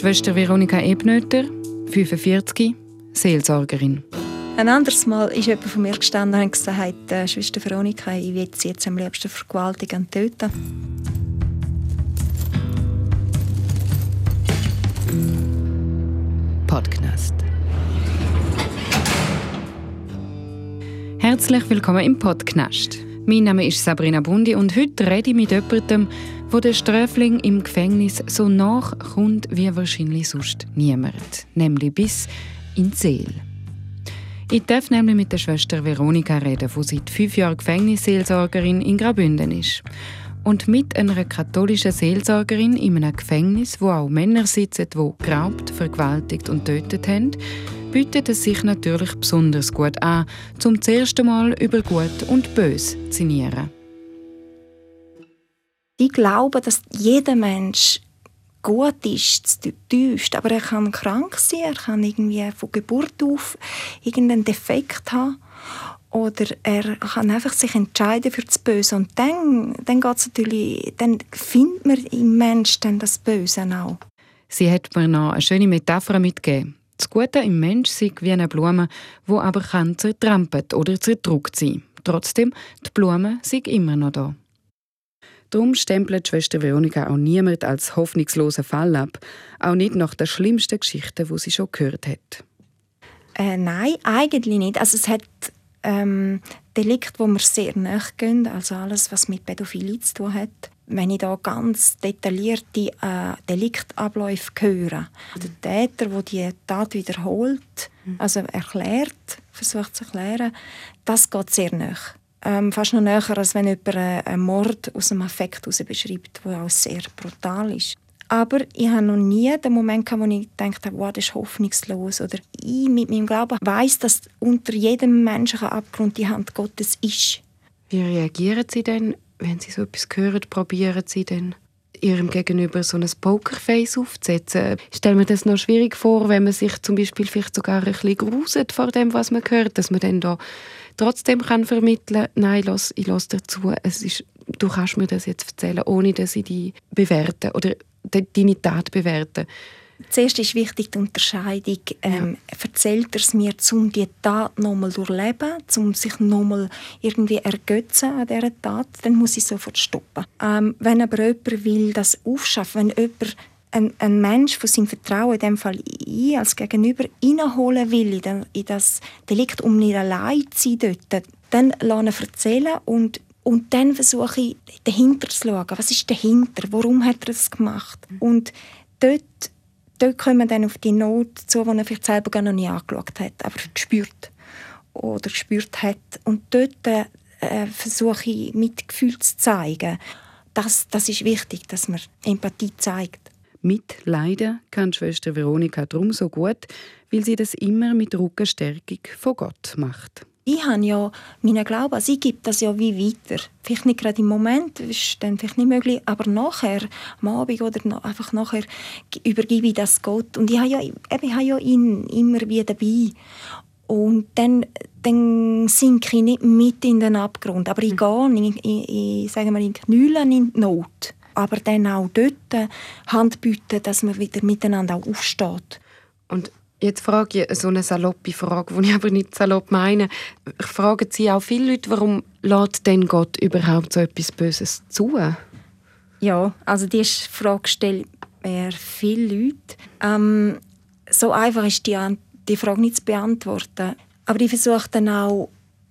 Schwester Veronika Ebnöter, 45, Seelsorgerin. Ein anderes Mal ist jemand von mir gestanden und gesagt, äh, Schwester Veronika, ich will sie jetzt am liebsten vergewaltigen und töten. Podcast. Herzlich willkommen im Podcast. Mein Name ist Sabrina Bundi und heute rede ich mit jemandem, wo der Sträfling im Gefängnis so nachkommt wie wahrscheinlich sonst niemand, nämlich bis in die Seele. Ich darf nämlich mit der Schwester Veronika reden, die seit fünf Jahren Gefängnisseelsorgerin in Graubünden ist. Und mit einer katholischen Seelsorgerin in einem Gefängnis, wo auch Männer sitzen, die geraubt, vergewaltigt und tötet haben, bietet es sich natürlich besonders gut an, zum das erste Mal über Gut und Bös zu sinnieren. Ich glaube, dass jeder Mensch gut ist, täuscht, aber er kann krank sein, er kann irgendwie von Geburt auf irgendeinen Defekt haben oder er kann einfach sich entscheiden für das Böse und dann, dann geht's natürlich, dann findet man im Menschen das Böse auch. Sie hat mir noch eine schöne Metapher mitgegeben. Das Gute im Mensch sei wie eine Blume, wo aber kann zertrampelt oder zerdruckt sein. Trotzdem, die Blume sei immer noch da. Darum stempelt Schwester Veronika auch niemand als hoffnungslosen Fall ab, auch nicht nach der schlimmsten Geschichte, die sie schon gehört hat. Äh, nein, eigentlich nicht. Also es hat ähm, Delikte, wo wir sehr nachgehen, also alles, was mit Pädophilie zu tun hat. Wenn ich da ganz detaillierte äh, Deliktabläufe höre, der Täter, der die Tat wiederholt, mhm. also erklärt, versucht zu erklären, das geht sehr nach ähm, fast noch näher, als wenn jemand einen Mord aus dem Affekt heraus beschreibt, der auch sehr brutal ist. Aber ich habe noch nie den Moment wo ich gedacht habe, wow, das ist hoffnungslos. Oder ich mit meinem Glauben weiß, dass unter jedem menschlichen Abgrund die Hand Gottes ist. Wie reagieren Sie denn, wenn Sie so etwas hören? Probieren Sie denn ihrem Gegenüber so ein Pokerface aufzusetzen. Ich stelle mir das noch schwierig vor, wenn man sich zum Beispiel vielleicht sogar ein bisschen gruselt vor dem, was man hört, dass man dann da trotzdem kann vermitteln kann, nein, lass, ich lasse dazu, es ist, du kannst mir das jetzt erzählen, ohne dass ich die bewerte oder deine Tat bewerte. Zuerst ist wichtig die Unterscheidung, ähm, ja. erzählt er es mir, um die Tat nochmal durchleben, um sich nochmal irgendwie ergötzen an dieser Tat, dann muss ich sofort stoppen. Ähm, wenn aber jemand will das aufschaffen, wenn jemand ein, ein Mensch von seinem Vertrauen, in dem Fall ich als Gegenüber, reinholen will in, in das Delikt, um nicht allein zu sein dort, dann lasse ich erzählen und und dann versuche ich, dahinter zu schauen. Was ist dahinter? Warum hat er das gemacht? Und dort dort kommen dann auf die Not zu, die er vielleicht selber gar noch nie angeschaut hat, aber gespürt oder gespürt hat. Und dort äh, versuche ich, Mitgefühl zu zeigen. Das, das ist wichtig, dass man Empathie zeigt. Mitleiden kann Schwester Veronika drum so gut, weil sie das immer mit Rückenstärkung von Gott macht ich habe ja meinen Glauben, also ich gebe das ja wie weiter. Vielleicht nicht gerade im Moment, ist dann vielleicht nicht möglich, aber nachher, am Abend oder einfach nachher, übergebe ich das Gott. Und ich habe ja, ich habe ja ihn immer wieder dabei. Und dann, dann sinke ich nicht mit in den Abgrund, aber ich mhm. gehe, ich, ich, ich sage mal, in Knüllen in die Not. Aber dann auch dort Hand bieten, dass man wieder miteinander auch aufsteht. Und Jetzt frage ich so eine saloppe Frage, die ich aber nicht salopp meine. Fragen Sie auch viele Leute, warum lässt denn Gott überhaupt so etwas Böses zu? Ja, also diese Frage stellen mir viele Leute. Ähm, so einfach ist die, die Frage nicht zu beantworten. Aber ich versuche dann auch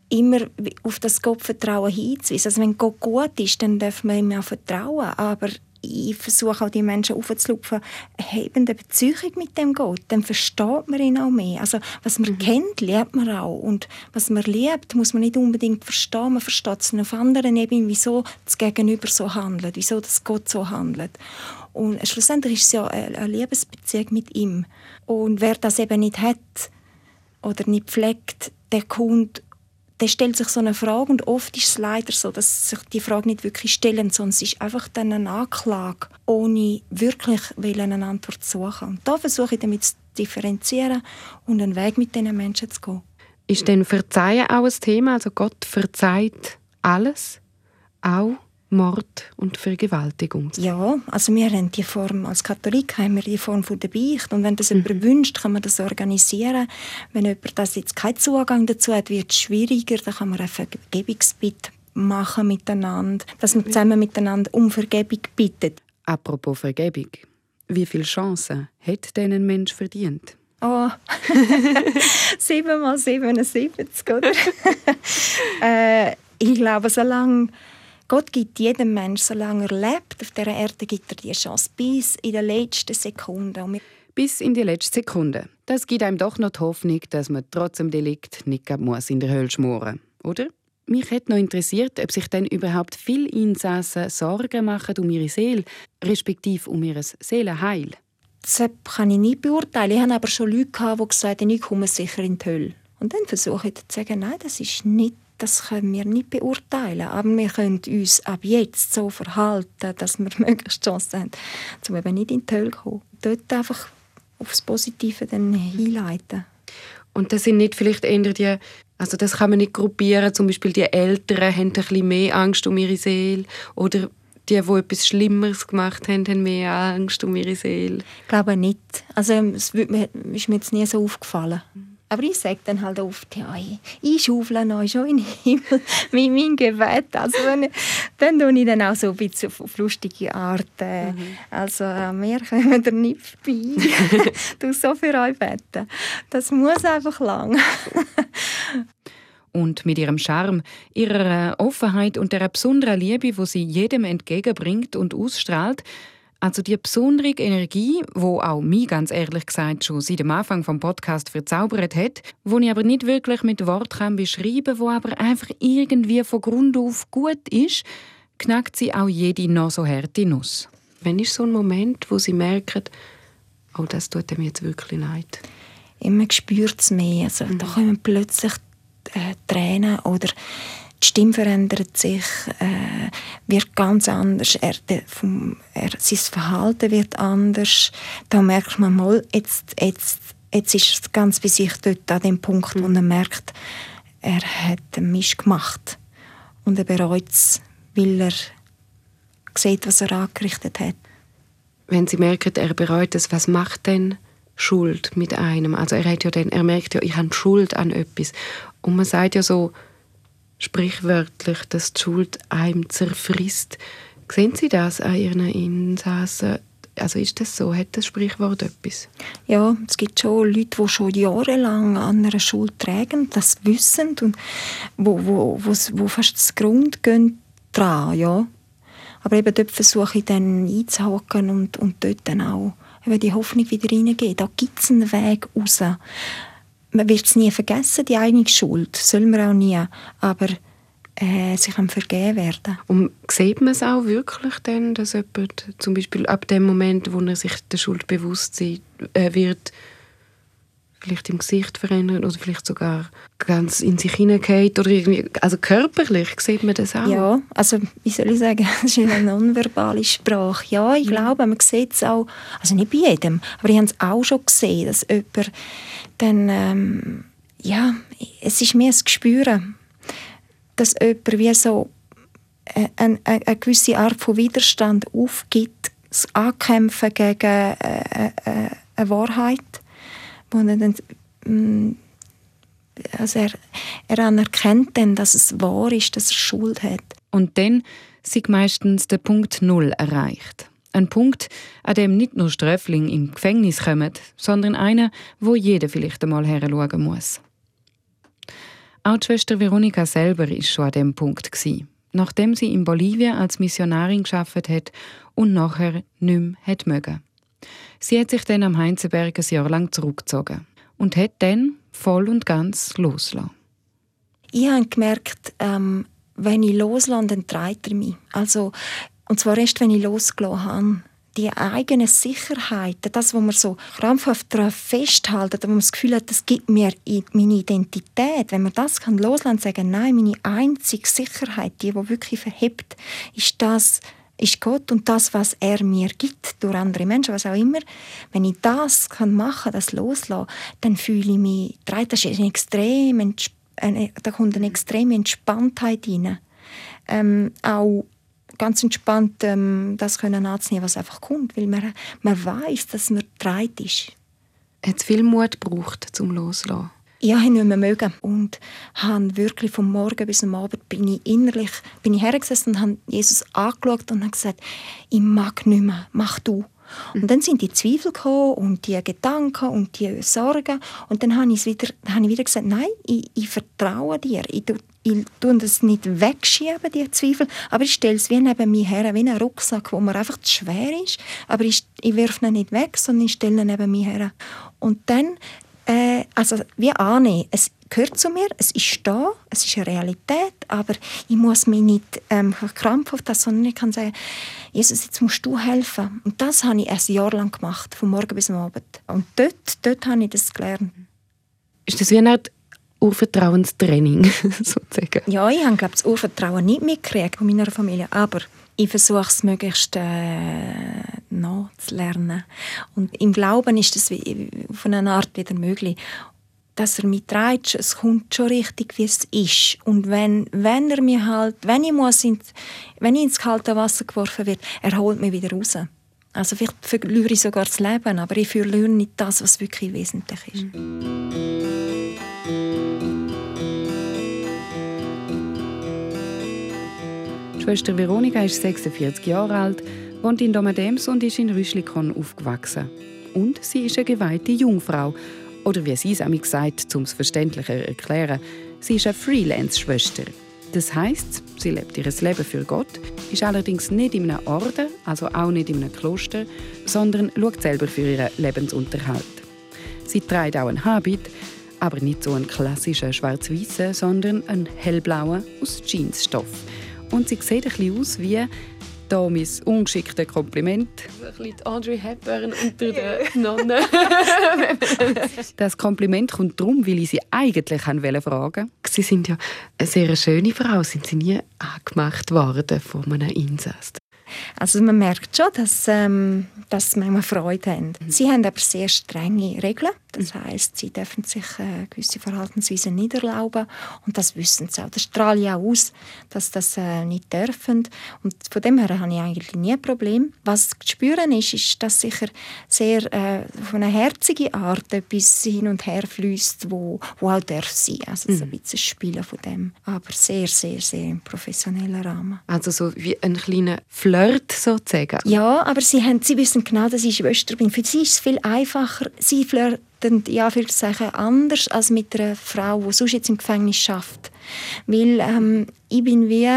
immer auf das Gottvertrauen hinzuweisen. Also wenn Gott gut ist, dann darf man ihm auch vertrauen. Aber ich versuche auch die Menschen aufzulupfen, haben eine Beziehung mit dem Gott, dann versteht man ihn auch mehr. Also was man mhm. kennt, lernt man auch. Und was man liebt, muss man nicht unbedingt verstehen. Man versteht es auf anderen Ebenen, wieso das Gegenüber so handelt, wieso das Gott so handelt. Und schlussendlich ist es ja eine Liebesbeziehung mit ihm. Und wer das eben nicht hat oder nicht pflegt, der kommt dann stellt sich so eine Frage und oft ist es leider so, dass sich die Frage nicht wirklich stellen, sondern es ist einfach dann eine Anklage, ohne wirklich eine Antwort zu suchen. Und da versuche ich damit zu differenzieren und einen Weg mit diesen Menschen zu gehen. Ist denn Verzeihen auch ein Thema? Also Gott verzeiht alles? Auch Mord und Vergewaltigung. Ja, also wir haben die Form, als Katholik haben wir die Form von der Beicht und wenn das mhm. jemand wünscht, kann man das organisieren. Wenn jemand das jetzt keinen Zugang dazu hat, wird es schwieriger, dann kann man ein Vergebungsbitt machen miteinander, dass man zusammen miteinander um Vergebung bittet. Apropos Vergebung, wie viele Chancen hat denn ein Mensch verdient? Oh, 7 mal 77, oder? äh, ich glaube, solange Gott gibt jedem Menschen, solange er lebt, auf dieser Erde gibt er die Chance bis in der letzten Sekunde. Bis in die letzte Sekunde. Das gibt einem doch noch die Hoffnung, dass man trotz dem Delikt nicht muss in der Hölle schmoren oder? Mich hätte noch interessiert, ob sich denn überhaupt viele Insassen Sorgen machen um ihre Seele, respektive um ihr Seelenheil. Das kann ich nicht beurteilen. Ich hatte aber schon Leute, die gesagt haben, ich komme sicher in die Hölle. Und dann versuche ich zu sagen, nein, das ist nicht das können wir nicht beurteilen. Aber wir können uns ab jetzt so verhalten, dass wir möglichst Chance haben, um eben nicht in die Hölle zu kommen. Dort einfach aufs Positive dann hinleiten. Und das sind nicht vielleicht eher die, also das kann man nicht gruppieren, zum Beispiel die Älteren haben ein bisschen mehr Angst um ihre Seele oder die, die etwas Schlimmeres gemacht haben, haben mehr Angst um ihre Seele? Ich glaube nicht. Also es ist mir jetzt nie so aufgefallen. Aber ich sage dann halt oft, ja, ich, ich schaufle euch schon in den Himmel mit meinem Gebet. Also wenn, dann tue ich dann auch so ein bisschen auf, lustige Art. Äh, mhm. Also mehr kommen da nicht vorbei. du so für euch beten. Das muss einfach lang. und mit ihrem Charme, ihrer Offenheit und der besonderen Liebe, wo sie jedem entgegenbringt und ausstrahlt, also die besondere Energie, wo auch mich ganz ehrlich gesagt schon seit dem Anfang vom Podcast verzaubert hat, wo ich aber nicht wirklich mit Wort kann beschreiben, wo aber einfach irgendwie von Grund auf gut ist, knackt sie auch jede noch so harte Nuss. Wenn ist so ein Moment, wo sie merken, oh, das tut mir jetzt wirklich leid? Man spürt es mehr. Also, mhm. Da kommen plötzlich äh, Tränen oder die Stimme verändert sich, äh, wird ganz anders, er, vom, er, sein Verhalten wird anders. Da merkt man mal, jetzt, jetzt, jetzt ist es ganz bei sich dort an dem Punkt, wo er merkt, er hat einen Misch gemacht und er bereut es, weil er sieht, was er angerichtet hat. Wenn Sie merken, er bereut es, was macht denn Schuld mit einem? Also er, hat ja dann, er merkt ja, ich habe Schuld an etwas. Und man sagt ja so, sprichwörtlich, dass die Schuld einem zerfrisst. Sehen Sie das an Ihren Insassen? Also ist das so? Hat das Sprichwort etwas? Ja, es gibt schon Leute, die schon jahrelang an einer Schuld tragen, das wissen und wo, wo, wo, wo fast das Grund gehen dran, ja. Aber eben dort versuche ich dann einzuhaken und, und dort dann auch die Hoffnung wieder reingehen. Da gibt es einen Weg raus man wird es nie vergessen, die eigene Schuld. Soll man auch nie. Aber äh, sie kann vergeben werden. Und sieht man es auch wirklich dann, dass jemand zum Beispiel ab dem Moment, wo er sich der Schuld bewusst äh, wird, vielleicht im Gesicht verändern oder vielleicht sogar ganz in sich hineingeht oder irgendwie, also körperlich sieht man das auch? Ja, also wie soll ich sagen, das ist eine nonverbale Sprache. Ja, ich glaube, man sieht es auch, also nicht bei jedem, aber ich habe es auch schon gesehen, dass jemand dann, ähm, ja, es ist mir ein Gespür, dass jemand wie so eine, eine, eine gewisse Art von Widerstand aufgibt, das Ankämpfen gegen äh, äh, eine Wahrheit wo er dann, mm, also er, er anerkennt dann, dass es wahr ist, dass er Schuld hat. Und dann sind meistens der Punkt Null erreicht. Ein Punkt, an dem nicht nur Ströfling im Gefängnis kommen, sondern einer, wo jeder vielleicht einmal heranschauen muss. Auch die Schwester Veronika selber ist schon an dem Punkt nachdem sie in Bolivien als Missionarin geschafft hat und nachher nicht mehr hat mögen. Sie hat sich dann am Heinzenberg ein Jahr lang zurückgezogen und hat dann voll und ganz losgelassen. Ich habe gemerkt, ähm, wenn ich loslasse, dann treibt er mich. Also, und zwar erst, wenn ich losgelassen habe. Die eigene Sicherheit, das, was man so krampfhaft daran festhalten, wo man das Gefühl hat, das gibt mir meine Identität. Wenn man das kann loslassen und sagen, nein, meine einzige Sicherheit, die, die wirklich verhebt, ist das, ist Gott und das, was er mir gibt, durch andere Menschen, was auch immer, wenn ich das kann machen, das loslassen, dann fühle ich mich, das ist extrem, da kommt eine extreme Entspanntheit rein. Ähm, auch ganz entspannt ähm, das können anzunehmen, was einfach kommt, weil man, man weiß, dass man bereit ist. Hat viel Mut gebraucht, zum Loslassen? ich habe nicht mehr mögen und habe wirklich vom Morgen bis am Abend bin ich innerlich bin ich hergesessen und habe Jesus angeschaut und habe gesagt, ich mag nicht mehr, mach du. Und dann sind die Zweifel gekommen und die Gedanken und die Sorgen. Und dann habe ich wieder, habe ich wieder gesagt, nein, ich, ich vertraue dir, ich, ich tue das nicht wegschieben, die Zweifel, aber ich stelle es wie neben mir her, wie einen Rucksack, wo mir einfach zu schwer ist, aber ich, ich werfe ihn nicht weg, sondern ich stelle ihn neben mir her. Und dann äh, also wie annehmen. Es gehört zu mir, es ist da, es ist eine Realität, aber ich muss mich nicht ähm, krampfhaft das, sondern ich kann sagen, Jesus, jetzt musst du helfen. Und das habe ich ein Jahr lang gemacht, von morgen bis am Abend. Und dort, dort habe ich das gelernt. Ist das wie eine Art Urvertrauenstraining, sozusagen? Ja, ich habe glaube das Urvertrauen nicht mitgekriegt von meiner Familie, aber ich versuche es möglichst äh, nachzulernen. Und im Glauben ist das von einer Art wieder möglich. Dass er mich trägt, es kommt schon richtig, wie es ist. Und wenn, wenn er mir halt, wenn ich, muss in, wenn ich ins kalte Wasser geworfen wird, er holt mich wieder raus. Also vielleicht verliere ich sogar das Leben, aber ich verliere nicht das, was wirklich wesentlich ist. Schwester Veronika ist 46 Jahre alt, wohnt in Domadems und ist in Rüschlikon aufgewachsen. Und sie ist eine geweihte Jungfrau. Oder wie sie es einmal sagt, um es verständlicher zu erklären, sie ist eine Freelance-Schwester. Das heißt, sie lebt ihr Leben für Gott, ist allerdings nicht in einem Orden, also auch nicht in einem Kloster, sondern schaut selber für ihren Lebensunterhalt. Sie trägt auch einen Habit, aber nicht so einen klassischen schwarz-weißen, sondern einen hellblauen aus Jeansstoff. Und sie sieht ein bisschen aus wie da mein ungeschicktes Kompliment. Ein bisschen Audrey Hepburn unter den Nonnen. das Kompliment kommt darum, weil ich sie eigentlich fragen wollte. Sie sind ja eine sehr schöne Frau. Sind Sie nie angemacht worden von einem Insassen? Also man merkt schon, dass, ähm, dass sie manchmal Freude haben. Mhm. Sie haben aber sehr strenge Regeln. Das mhm. heißt, sie dürfen sich äh, gewisse Verhaltensweisen nicht erlauben und das wissen sie auch. Das strahlt ja aus, dass das äh, nicht dürfen. Und von dem her habe ich eigentlich nie ein Problem. Was zu spüren ist, ist, dass sicher sehr äh, von einer herzigen Art etwas hin und her fließt, wo, wo auch darf sein. Also mhm. so ein bisschen Spielen von dem, aber sehr, sehr, sehr im professionellen Rahmen. Also so wie ein kleiner Flirt sozusagen. Ja, aber sie, haben, sie wissen genau, dass ich Schwester bin. Für sie ist es viel einfacher. Sie flirten ja für sagen anders als mit einer Frau, die sonst jetzt im Gefängnis schafft, weil ähm, ich bin wie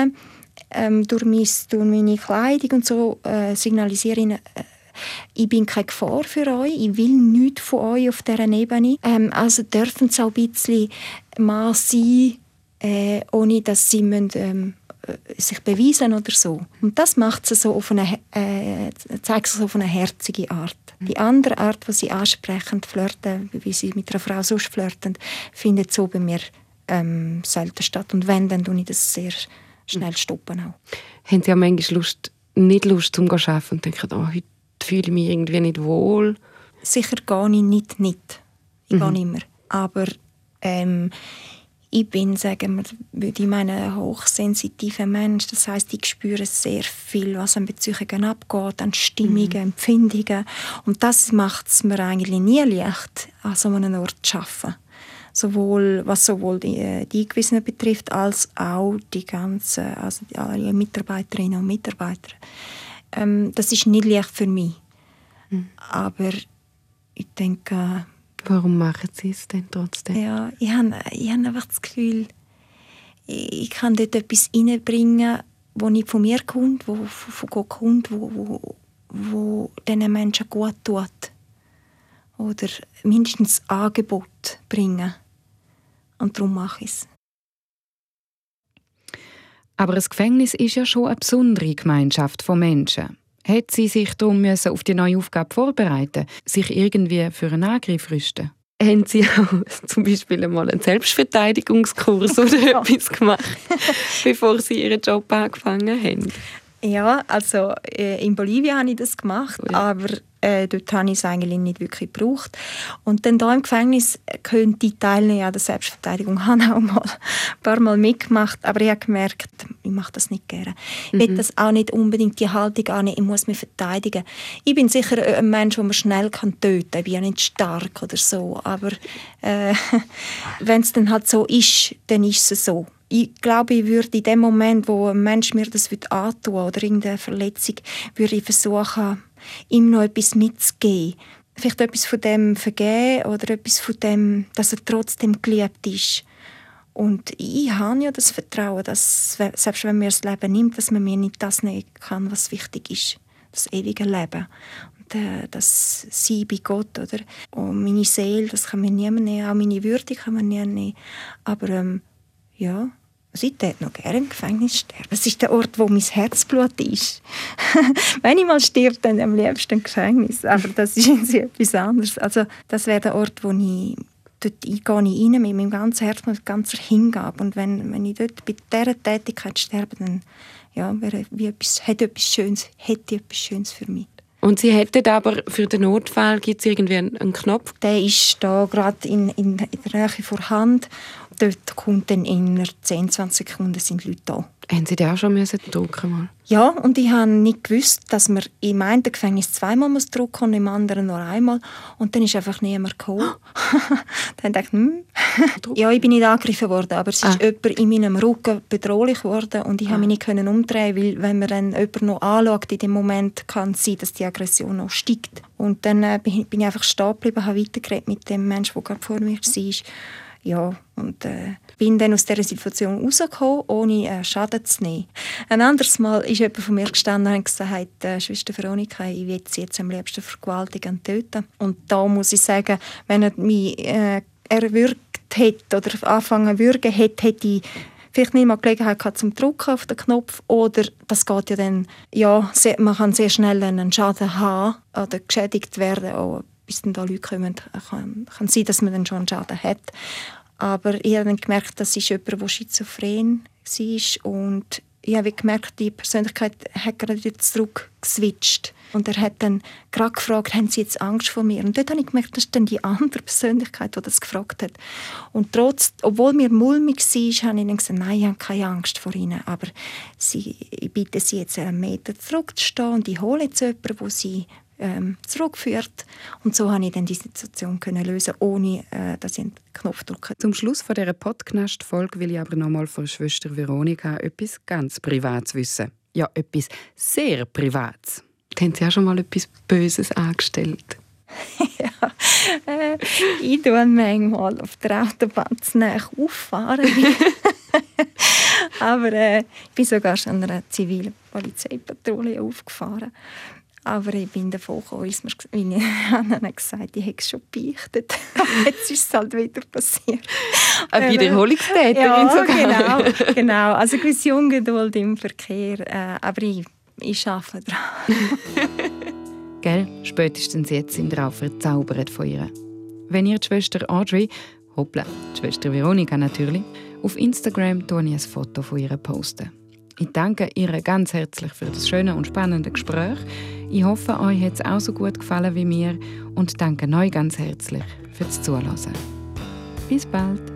ähm, durch, mein, durch meine Kleidung und so äh, signalisiere ich, äh, ich bin keine Gefahr für euch, ich will nichts von euch auf dieser Ebene. Ähm, also dürfen sie auch ein bisschen mal sein, äh, ohne dass sie müssen, ähm, äh, sich beweisen oder so. Und das macht sie so auf eine, äh, zeigt sie so auf eine herzige Art. Mhm. Die andere Art, die sie ansprechend flirten, wie sie mit einer Frau sonst flirten, findet so bei mir ähm, selten statt. Und wenn, dann tue ich das sehr schnell stoppen auch. Haben Sie auch manchmal Lust, nicht Lust zum arbeiten und denken, oh, heute fühle ich mich irgendwie nicht wohl? Sicher gehe ich nicht nicht. Ich mhm. gehe nicht mehr. Aber ähm, ich bin, sagen wir, würde ich meine, ein hochsensitiver Mensch. Das heißt, ich spüre sehr viel, was an Beziehungen abgeht, an Stimmungen, mhm. Empfindungen. Und das macht es mir eigentlich nie leicht, an so einem Ort zu arbeiten. Sowohl, was sowohl die, äh, die Eingewiesenen betrifft, als auch die ganzen also alle Mitarbeiterinnen und Mitarbeiter. Ähm, das ist nicht leicht für mich. Mhm. Aber ich denke, Warum machen Sie es denn trotzdem? Ja, ich habe, ich habe einfach das Gefühl, ich kann dort etwas reinbringen, das nicht von mir kommt, wo von Gott kommt, wo, wo, wo diesen Menschen gut tut. Oder mindestens Angebot bringen. Und darum mache ich es. Aber das Gefängnis ist ja schon eine besondere Gemeinschaft von Menschen. Hat sie sich darum auf die neue Aufgabe vorbereiten sich irgendwie für einen Angriff rüsten? Haben Sie auch zum Beispiel einmal einen Selbstverteidigungskurs oder etwas gemacht, bevor Sie Ihren Job angefangen haben? Ja, also äh, in Bolivien habe ich das gemacht, oh ja. aber äh, dort habe ich es eigentlich nicht wirklich gebraucht. Und dann hier im Gefängnis könnte ich teilnehmen an der Selbstverteidigung. habe auch mal ein paar Mal mitgemacht, aber ich habe gemerkt, ich mache das nicht gerne. Ich will mhm. das auch nicht unbedingt die Haltung annehmen, ich muss mich verteidigen. Ich bin sicher ein Mensch, den man schnell kann töten kann. Ich bin ja nicht stark oder so, aber äh, wenn es dann halt so ist, dann ist es so ich glaube, ich würde in dem Moment, wo ein Mensch mir das antun oder irgendeine Verletzung, würde ich versuchen, ihm noch etwas mitzugeben. Vielleicht etwas von dem vergeben oder etwas von dem, dass er trotzdem geliebt ist. Und ich habe ja das Vertrauen, dass selbst wenn mir das Leben nimmt, dass man mir nicht das nehmen kann, was wichtig ist. Das ewige Leben. Und äh, das Sein bei Gott. Oder? Und meine Seele, das kann mir niemand nehmen. Auch meine Würde kann man niemand nehmen. Aber ähm, ja, ich würde noch gerne im Gefängnis sterben. Es ist der Ort, wo mein Herzblut ist. Wenn ich mal stirb, dann am liebsten im Gefängnis. Aber das ist etwas anderes. Also das wäre der Ort, wo ich dort gehe ich rein mit meinem ganzen Herz, mit ganzer Hingabe. Und wenn, wenn ich dort bei dieser Tätigkeit sterbe, dann ja, wäre wie etwas, hätte etwas Schönes, hätte etwas Schönes für mich. Und Sie hätten aber für den Notfall, gibt es irgendwie einen, einen, Knopf? Der ist da gerade in, in, in der Nähe vorhanden dort kommt dann in 10, 20 Sekunden sind Leute da. Haben Sie den auch schon müssen drücken mal? Ja, und ich habe nicht gewusst, dass man im einen Gefängnis zweimal muss drücken und im anderen nur einmal. Und dann ist einfach niemand gekommen. dann dachte ich, hm. ja, ich bin nicht angegriffen worden, aber es ist ah. jemand in meinem Rücken bedrohlich geworden und ich ah. mich nicht können umdrehen, weil wenn man dann jemanden noch anschaut, in dem Moment kann es sein, dass die Aggression noch steigt. Und dann äh, bin ich einfach stehen geblieben, habe weitergeredet mit dem Menschen, der gerade vor mir war ja, und äh, bin dann aus dieser Situation rausgekommen, ohne äh, Schaden zu nehmen. Ein anderes Mal ist jemand von mir gestanden und gesagt, äh, Schwester Veronika, ich will sie jetzt am liebsten vergewaltigen und töten. Und da muss ich sagen, wenn er mich äh, erwürgt hätte oder anfangen würde, hätte, hätte ich vielleicht nicht mal Gelegenheit gehabt zum Drucken auf den Knopf oder das geht ja dann, ja, man kann sehr schnell einen Schaden haben oder geschädigt werden, auch bis dann da Leute kommen, kann, kann sein, dass man dann schon einen Schaden hat. Aber ich habe dann gemerkt, das ist jemand, der schizophren war und ich habe gemerkt, die Persönlichkeit hat gerade wieder zurückgeswitcht. Und er hat dann gerade gefragt, haben Sie jetzt Angst vor mir? Und dort habe ich gemerkt, das ist dann die andere Persönlichkeit, die das gefragt hat. Und trotz, obwohl mir mulmig war, habe ich dann gesagt, nein, ich habe keine Angst vor Ihnen. Aber sie, ich bitte Sie jetzt einen Meter zurückzustehen und ich hole jetzt jemanden, wo Sie ähm, zurückgeführt. Und so konnte ich dann die Situation können lösen, ohne äh, dass ich einen Knopf drücke. Zum Schluss von dieser Podcast-Folge will ich aber noch mal von Schwester Veronika etwas ganz Privates wissen. Ja, etwas sehr Privates. Haben Sie auch schon mal etwas Böses angestellt? ja, äh, ich tue manchmal auf der Autobahn zu auffahren. Aber äh, ich bin sogar schon einer zivilen Polizeipatrouille aufgefahren. Aber ich bin davon gekommen, als mir, wie ich habe gesagt ich hätte es schon beichtet. Jetzt ist es halt wieder passiert. Eine Wiederholungstäterin ja, sogar. genau, genau. Also gewisse Ungeduld im Verkehr. Äh, aber ich, ich arbeite daran. Gell? Spätestens jetzt sind wir auch verzaubert von ihr. Wenn ihr die Schwester Audrey, hoppla, die Schwester Veronika natürlich, auf Instagram ich ein Foto von ihr posten. Ich danke ihr ganz herzlich für das schöne und spannende Gespräch. Ich hoffe, euch hat es auch so gut gefallen wie mir und danke euch ganz herzlich fürs Zuhören. Bis bald!